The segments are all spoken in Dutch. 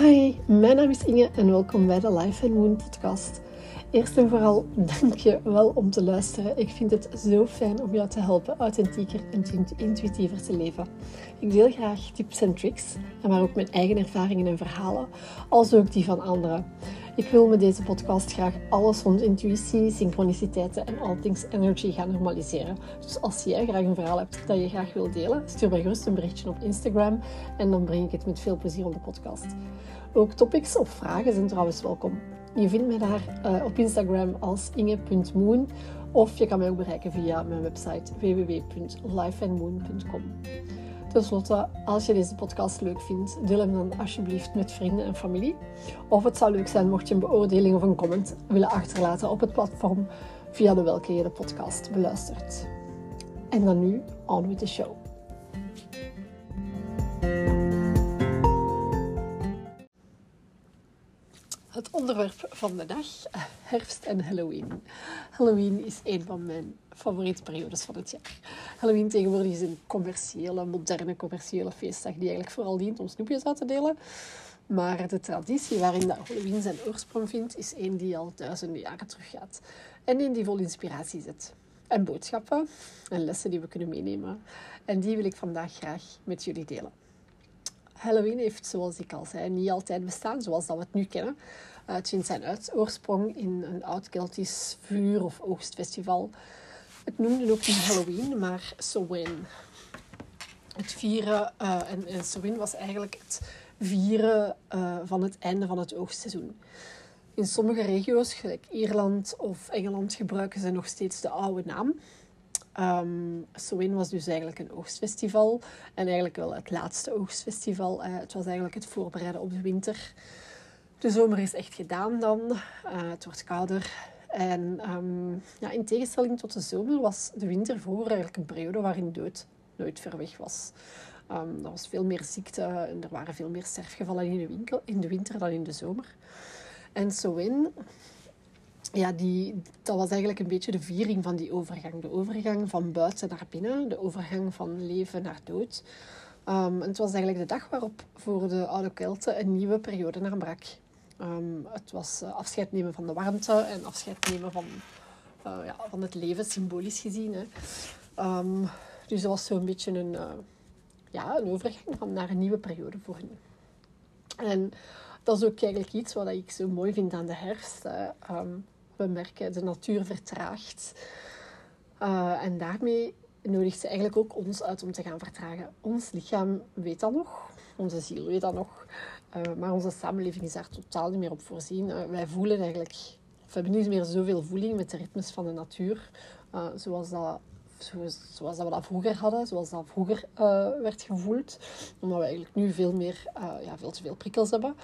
Hi, mijn naam is Inge en welkom bij de Life and Moon podcast. Eerst en vooral dank je wel om te luisteren. Ik vind het zo fijn om jou te helpen authentieker en intuïtiever te leven. Ik deel graag tips en tricks, maar ook mijn eigen ervaringen en verhalen, als ook die van anderen. Ik wil met deze podcast graag alles rond intuïtie, synchroniciteiten en all things energy gaan normaliseren. Dus als jij graag een verhaal hebt dat je graag wilt delen, stuur mij gerust een berichtje op Instagram en dan breng ik het met veel plezier op de podcast. Ook topics of vragen zijn trouwens welkom. Je vindt mij daar uh, op Instagram als inge.moon of je kan mij ook bereiken via mijn website www.lifeandmoon.com. Ten slotte, als je deze podcast leuk vindt, deel hem dan alsjeblieft met vrienden en familie. Of het zou leuk zijn mocht je een beoordeling of een comment willen achterlaten op het platform via de welke je de podcast beluistert. En dan nu, on with the show. Het onderwerp van de dag, herfst en Halloween. Halloween is een van mijn favoriete periodes van het jaar. Halloween tegenwoordig is een commerciële, moderne commerciële feestdag die eigenlijk vooral dient om snoepjes uit te delen. Maar de traditie waarin dat Halloween zijn oorsprong vindt, is een die al duizenden jaren teruggaat. En een die vol inspiratie zit. En boodschappen en lessen die we kunnen meenemen. En die wil ik vandaag graag met jullie delen. Halloween heeft, zoals ik al zei, niet altijd bestaan zoals dat we het nu kennen. Het vindt zijn oorsprong in een oud Keltisch vuur- of oogstfestival het noemde ook niet Halloween, maar Samhain. Het vieren, uh, en, en Samhain was eigenlijk het vieren uh, van het einde van het oogstseizoen. In sommige regio's, gelijk Ierland of Engeland, gebruiken ze nog steeds de oude naam. Um, Samhain was dus eigenlijk een oogstfestival. En eigenlijk wel het laatste oogstfestival. Uh, het was eigenlijk het voorbereiden op de winter. De zomer is echt gedaan dan. Uh, het wordt kouder. En um, ja, in tegenstelling tot de zomer was de winter vroeger eigenlijk een periode waarin dood nooit ver weg was. Um, er was veel meer ziekte en er waren veel meer sterfgevallen in de, winkel, in de winter dan in de zomer. En Samhain, ja, die, dat was eigenlijk een beetje de viering van die overgang. De overgang van buiten naar binnen, de overgang van leven naar dood. En het was eigenlijk de dag waarop voor de oude Kelten een nieuwe periode naar brak. Um, het was uh, afscheid nemen van de warmte en afscheid nemen van, uh, ja, van het leven, symbolisch gezien. Hè. Um, dus dat was zo'n beetje een, uh, ja, een overgang van naar een nieuwe periode voor hen. En dat is ook eigenlijk iets wat ik zo mooi vind aan de herfst. We merken, de natuur vertraagt. en daarmee nodigt ze eigenlijk ook ons uit om te gaan vertragen. Ons lichaam weet dat nog, onze ziel weet dat nog. Uh, maar onze samenleving is daar totaal niet meer op voorzien. Uh, wij voelen eigenlijk, we hebben niet meer zoveel voeling met de ritmes van de natuur, zoals, dat, zoals dat we dat vroeger hadden, zoals dat vroeger werd gevoeld. Omdat we eigenlijk nu veel, meer, ja, veel te veel prikkels hebben.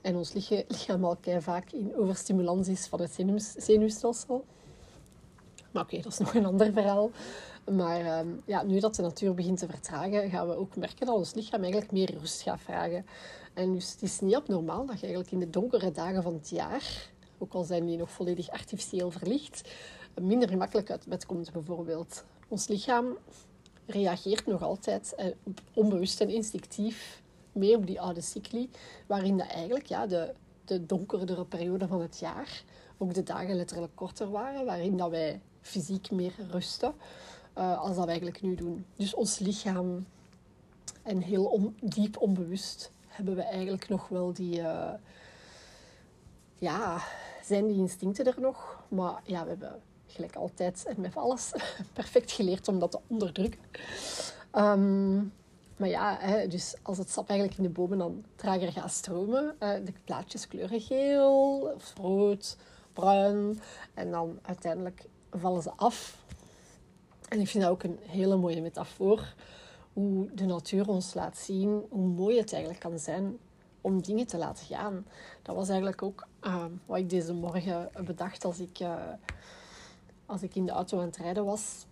En ons lichaam al vaak in overstimulans is van het zenuwstelsel. Maar oké, dat is nog een ander verhaal. Maar um, ja, nu dat de natuur begint te vertragen, gaan we ook merken dat ons lichaam eigenlijk meer rust gaat vragen. En dus het is niet abnormaal dat je eigenlijk in de donkere dagen van het jaar, ook al zijn die nog volledig artificieel verlicht, minder gemakkelijk uit bed komt bijvoorbeeld. Ons lichaam reageert nog altijd eh, onbewust en instinctief mee op die oude cycli, waarin dat eigenlijk ja, de, de donkerdere periode van het jaar ook de dagen letterlijk korter waren, waarin dat wij fysiek meer rusten, uh, als dat we eigenlijk nu doen. Dus ons lichaam, en heel diep onbewust, hebben we eigenlijk nog wel die... Uh, ja, zijn die instincten er nog? Maar ja, we hebben gelijk altijd en met alles perfect geleerd om dat te onderdrukken. Um, maar ja, hè, dus als het sap eigenlijk in de bomen dan trager gaat stromen, uh, de plaatjes kleuren geel, of rood, bruin. En dan uiteindelijk vallen ze af. En ik vind dat ook een hele mooie metafoor hoe de natuur ons laat zien hoe mooi het eigenlijk kan zijn om dingen te laten gaan. Dat was eigenlijk ook uh, wat ik deze morgen bedacht als ik, uh, als ik in de auto aan het rijden was.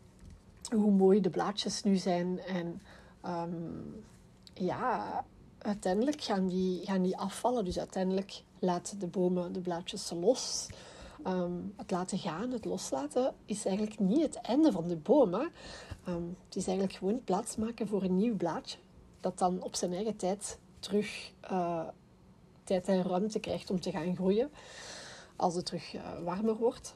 Hoe mooi de blaadjes nu zijn. En um, ja, uiteindelijk gaan die, gaan die afvallen. Dus uiteindelijk laten de bomen de blaadjes los. Um, het laten gaan, het loslaten, is eigenlijk niet het einde van de boom. Um, het is eigenlijk gewoon plaatsmaken voor een nieuw blaadje, dat dan op zijn eigen tijd terug uh, tijd en ruimte krijgt om te gaan groeien als het terug uh, warmer wordt.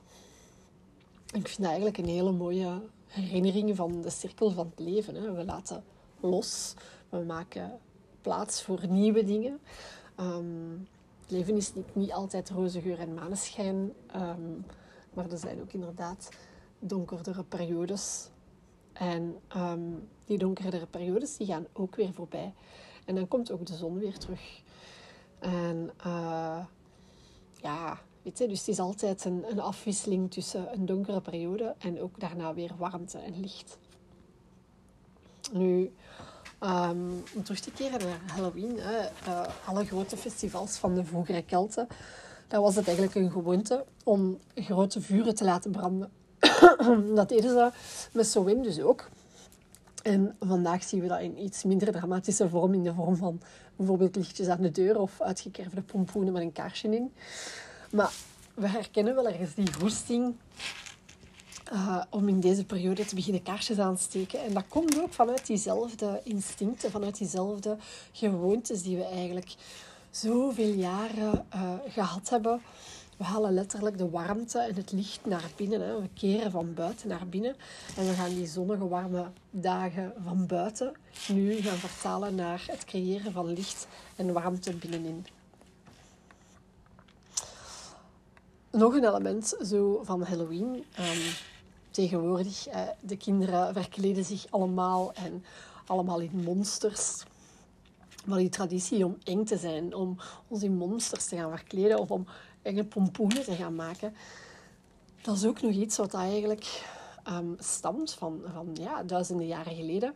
Ik vind dat eigenlijk een hele mooie herinnering van de cirkel van het leven. Hè. We laten los, we maken plaats voor nieuwe dingen. Um, het leven is niet, niet altijd roze geur en maneschijn, um, maar er zijn ook inderdaad donkerdere periodes. En um, die donkerdere periodes die gaan ook weer voorbij. En dan komt ook de zon weer terug. En uh, ja, weet je, dus het is altijd een, een afwisseling tussen een donkere periode en ook daarna weer warmte en licht. Nu, um, om terug te keren naar Halloween, hè, uh, alle grote festivals van de vroegere Kelten, daar was het eigenlijk een gewoonte om grote vuren te laten branden. dat deden ze met Samhain dus ook. En vandaag zien we dat in iets minder dramatische vorm, in de vorm van bijvoorbeeld lichtjes aan de deur of uitgekerfde pompoenen met een kaarsje in. Maar we herkennen wel ergens die goesting uh, om in deze periode te beginnen kaarsjes aan te steken. En dat komt ook vanuit diezelfde instincten, vanuit diezelfde gewoontes die we eigenlijk zoveel jaren uh, gehad hebben. We halen letterlijk de warmte en het licht naar binnen. Hè. We keren van buiten naar binnen. En we gaan die zonnige, warme dagen van buiten nu gaan vertalen naar het creëren van licht en warmte binnenin. Nog een element zo van Halloween. Um, tegenwoordig, uh, de kinderen verkleden zich allemaal en allemaal in monsters. Maar die traditie om eng te zijn, om ons in monsters te gaan verkleden of om enge pompoenen te gaan maken, dat is ook nog iets wat eigenlijk um, stamt van, van ja, duizenden jaren geleden.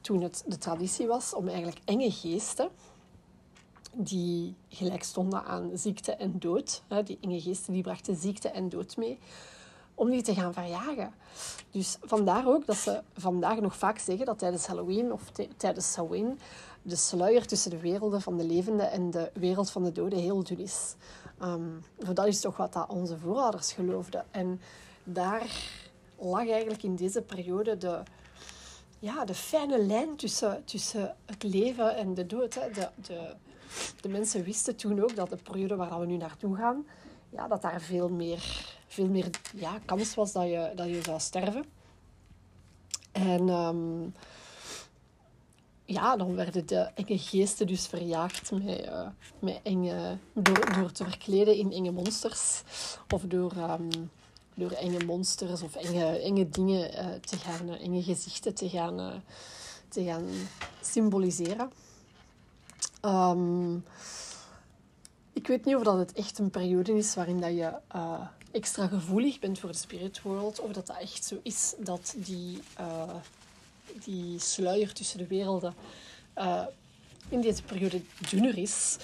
Toen het de traditie was om eigenlijk enge geesten, die gelijk stonden aan ziekte en dood, die enge geesten die brachten ziekte en dood mee, om die te gaan verjagen. Dus vandaar ook dat ze vandaag nog vaak zeggen dat tijdens Halloween of tijdens Samhain de sluier tussen de werelden van de levenden en de wereld van de doden heel dun is. Um, dat is toch wat dat onze voorouders geloofden. En daar lag eigenlijk in deze periode de, ja, de fijne lijn tussen, tussen het leven en de dood. Hè. De, de, de mensen wisten toen ook dat de periode waar we nu naartoe gaan, ja, dat daar veel meer, veel meer ja, kans was dat je, dat je zou sterven. En um, ja, dan werden de enge geesten dus verjaagd met, uh, met enge, door, door te verkleden in enge monsters. Of door, um, door enge monsters of enge, enge dingen uh, te gaan, uh, enge gezichten te gaan, te gaan symboliseren. Um, ik weet niet of dat het echt een periode is waarin dat je extra gevoelig bent voor de spirit world. Of dat dat echt zo is dat die die sluier tussen de werelden uh, in deze periode dunner is.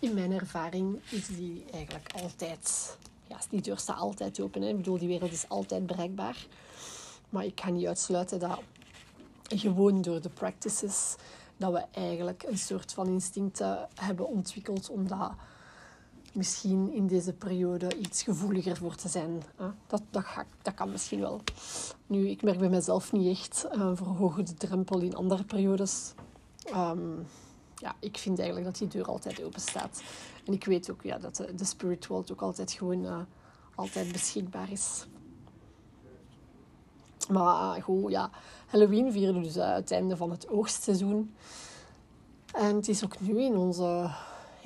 In mijn ervaring is die eigenlijk altijd... Ja, die deur staat altijd open. Hè. Ik bedoel, die wereld is altijd bereikbaar. Maar ik kan niet uitsluiten dat gewoon door de practices dat we eigenlijk een soort van instincten hebben ontwikkeld omdat misschien in deze periode iets gevoeliger voor te zijn. Dat, dat, dat kan misschien wel. Nu, ik merk bij mezelf niet echt uh, verhogen de drempel in andere periodes. Ehm, ja, ik vind eigenlijk dat die deur altijd open staat. En ik weet ook ja, dat de, spirit world ook altijd gewoon uh, altijd beschikbaar is. Maar uh, goed, ja, Halloween vieren dus uh, het einde van het oogstseizoen. En het is ook nu in onze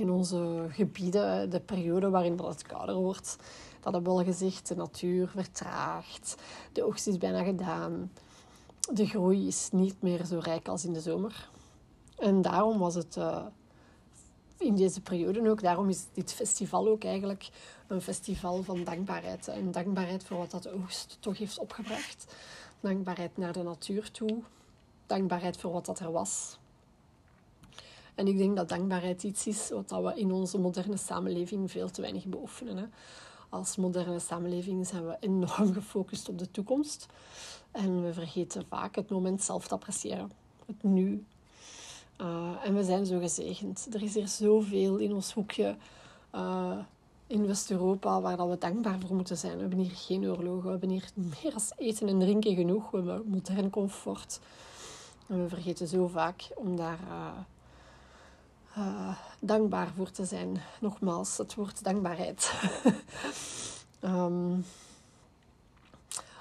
in onze gebieden, de periode waarin het kouder wordt, dat hebben we al gezegd, de natuur vertraagt, de oogst is bijna gedaan, de groei is niet meer zo rijk als in de zomer. En daarom was het uh, in deze periode ook, daarom is dit festival ook eigenlijk een festival van dankbaarheid. En dankbaarheid voor wat dat de oogst toch heeft opgebracht. Dankbaarheid naar de natuur toe. Dankbaarheid voor wat dat er was. En ik denk dat dankbaarheid iets is wat we in onze moderne samenleving veel te weinig beoefenen. Hè. Als moderne samenleving zijn we enorm gefocust op de toekomst. En we vergeten vaak het moment zelf te appreciëren. Het nu. Uh, en we zijn zo gezegend. Er is hier zoveel in ons hoekje uh, in West-Europa waar dat we dankbaar voor moeten zijn. We hebben hier geen oorlogen. We hebben hier meer als eten en drinken genoeg. We hebben modern comfort. En we vergeten zo vaak om daar... Uh, uh, dankbaar voor te zijn. Nogmaals, het woord dankbaarheid. um,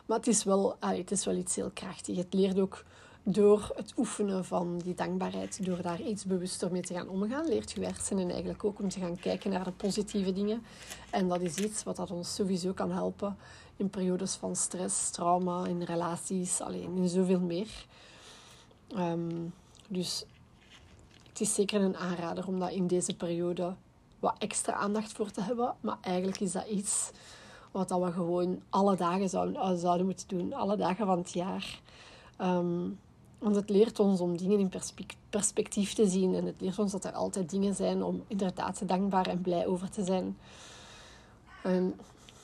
maar het is, wel, het is wel iets heel krachtig. Het leert ook door het oefenen van die dankbaarheid, door daar iets bewuster mee te gaan omgaan, leert je hersenen eigenlijk ook om te gaan kijken naar de positieve dingen. En dat is iets wat dat ons sowieso kan helpen in periodes van stress, trauma, in relaties, alleen in zoveel meer. Um, dus het is zeker een aanrader om dat in deze periode wat extra aandacht voor te hebben. Maar eigenlijk is dat iets wat we gewoon alle dagen zouden, zouden moeten doen, alle dagen van het jaar. Um, want het leert ons om dingen in perspectief te zien. En het leert ons dat er altijd dingen zijn om inderdaad dankbaar en blij over te zijn. En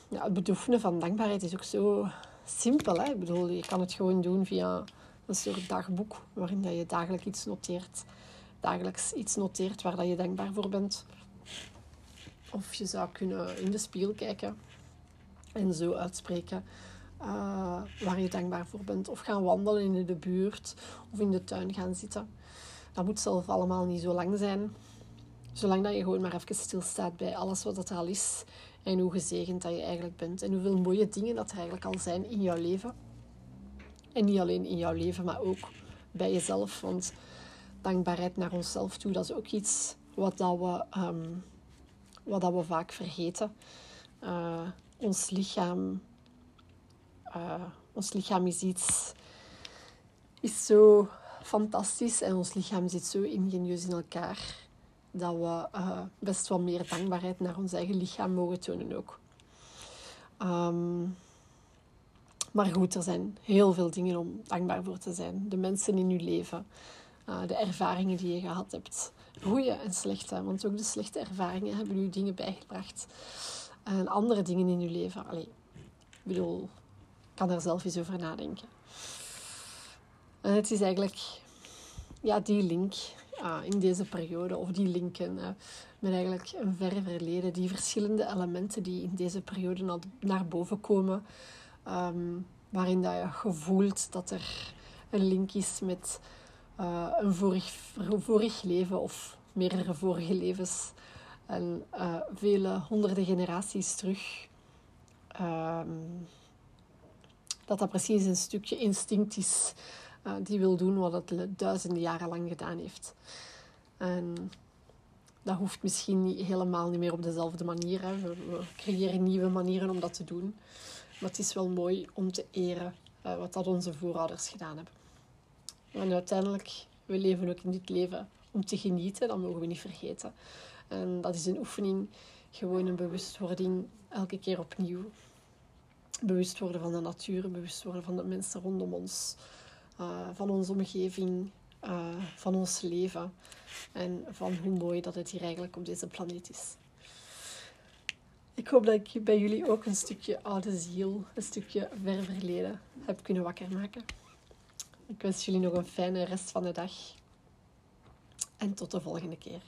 ja, het beoefenen van dankbaarheid is ook zo simpel. Hè? Ik bedoel, je kan het gewoon doen via een soort dagboek waarin dat je dagelijks iets noteert. Dagelijks iets noteert waar dat je dankbaar voor bent. Of je zou kunnen in de spiegel kijken en zo uitspreken uh, waar je dankbaar voor bent. Of gaan wandelen in de buurt of in de tuin gaan zitten. Dat moet zelf allemaal niet zo lang zijn. Zolang dat je gewoon maar even stilstaat bij alles wat er al is. En hoe gezegend dat je eigenlijk bent. En hoeveel mooie dingen dat er eigenlijk al zijn in jouw leven. En niet alleen in jouw leven, maar ook bij jezelf. Want dankbaarheid naar onszelf toe, dat is ook iets wat, dat we, ehm, wat dat we vaak vergeten. Uh, ons lichaam uh, ons lichaam is iets is zo fantastisch en ons lichaam zit zo ingenieus in elkaar dat we uh, best wel meer dankbaarheid naar ons eigen lichaam mogen tonen ook. Um, maar goed, er zijn heel veel dingen om dankbaar voor te zijn. De mensen in je leven, uh, de ervaringen die je gehad hebt. Goede en slechte, want ook de slechte ervaringen hebben je dingen bijgebracht. En andere dingen in je leven. Allee, ik bedoel, kan er zelf eens over nadenken. En het is eigenlijk ja, die link uh, in deze periode, of die linken met eigenlijk een verre verleden, die verschillende elementen die in deze periode naar, boven komen, um, waarin dat je gevoelt dat er een link is met uh, een vorig, leven of meerdere vorige levens en uh, vele honderden generaties terug. Um, dat dat precies een stukje instinct is uh, die wil doen wat het duizenden jaren lang gedaan heeft. En dat hoeft misschien niet helemaal niet meer op dezelfde manier. Hè. We, creëren nieuwe manieren om dat te doen. Maar het is wel mooi om te eren wat dat onze voorouders gedaan hebben. En uiteindelijk, we leven ook in dit leven om te genieten, dat mogen we niet vergeten. En dat is een oefening, gewoon een bewustwording elke keer opnieuw bewust worden van de natuur, bewust worden van de mensen rondom ons, uh, van onze omgeving, uh, van ons leven en van hoe mooi dat het hier eigenlijk op deze planeet is. Ik hoop dat ik bij jullie ook een stukje oude ziel, een stukje ver verleden heb kunnen wakker maken. Ik wens jullie nog een fijne rest van de dag en tot de volgende keer.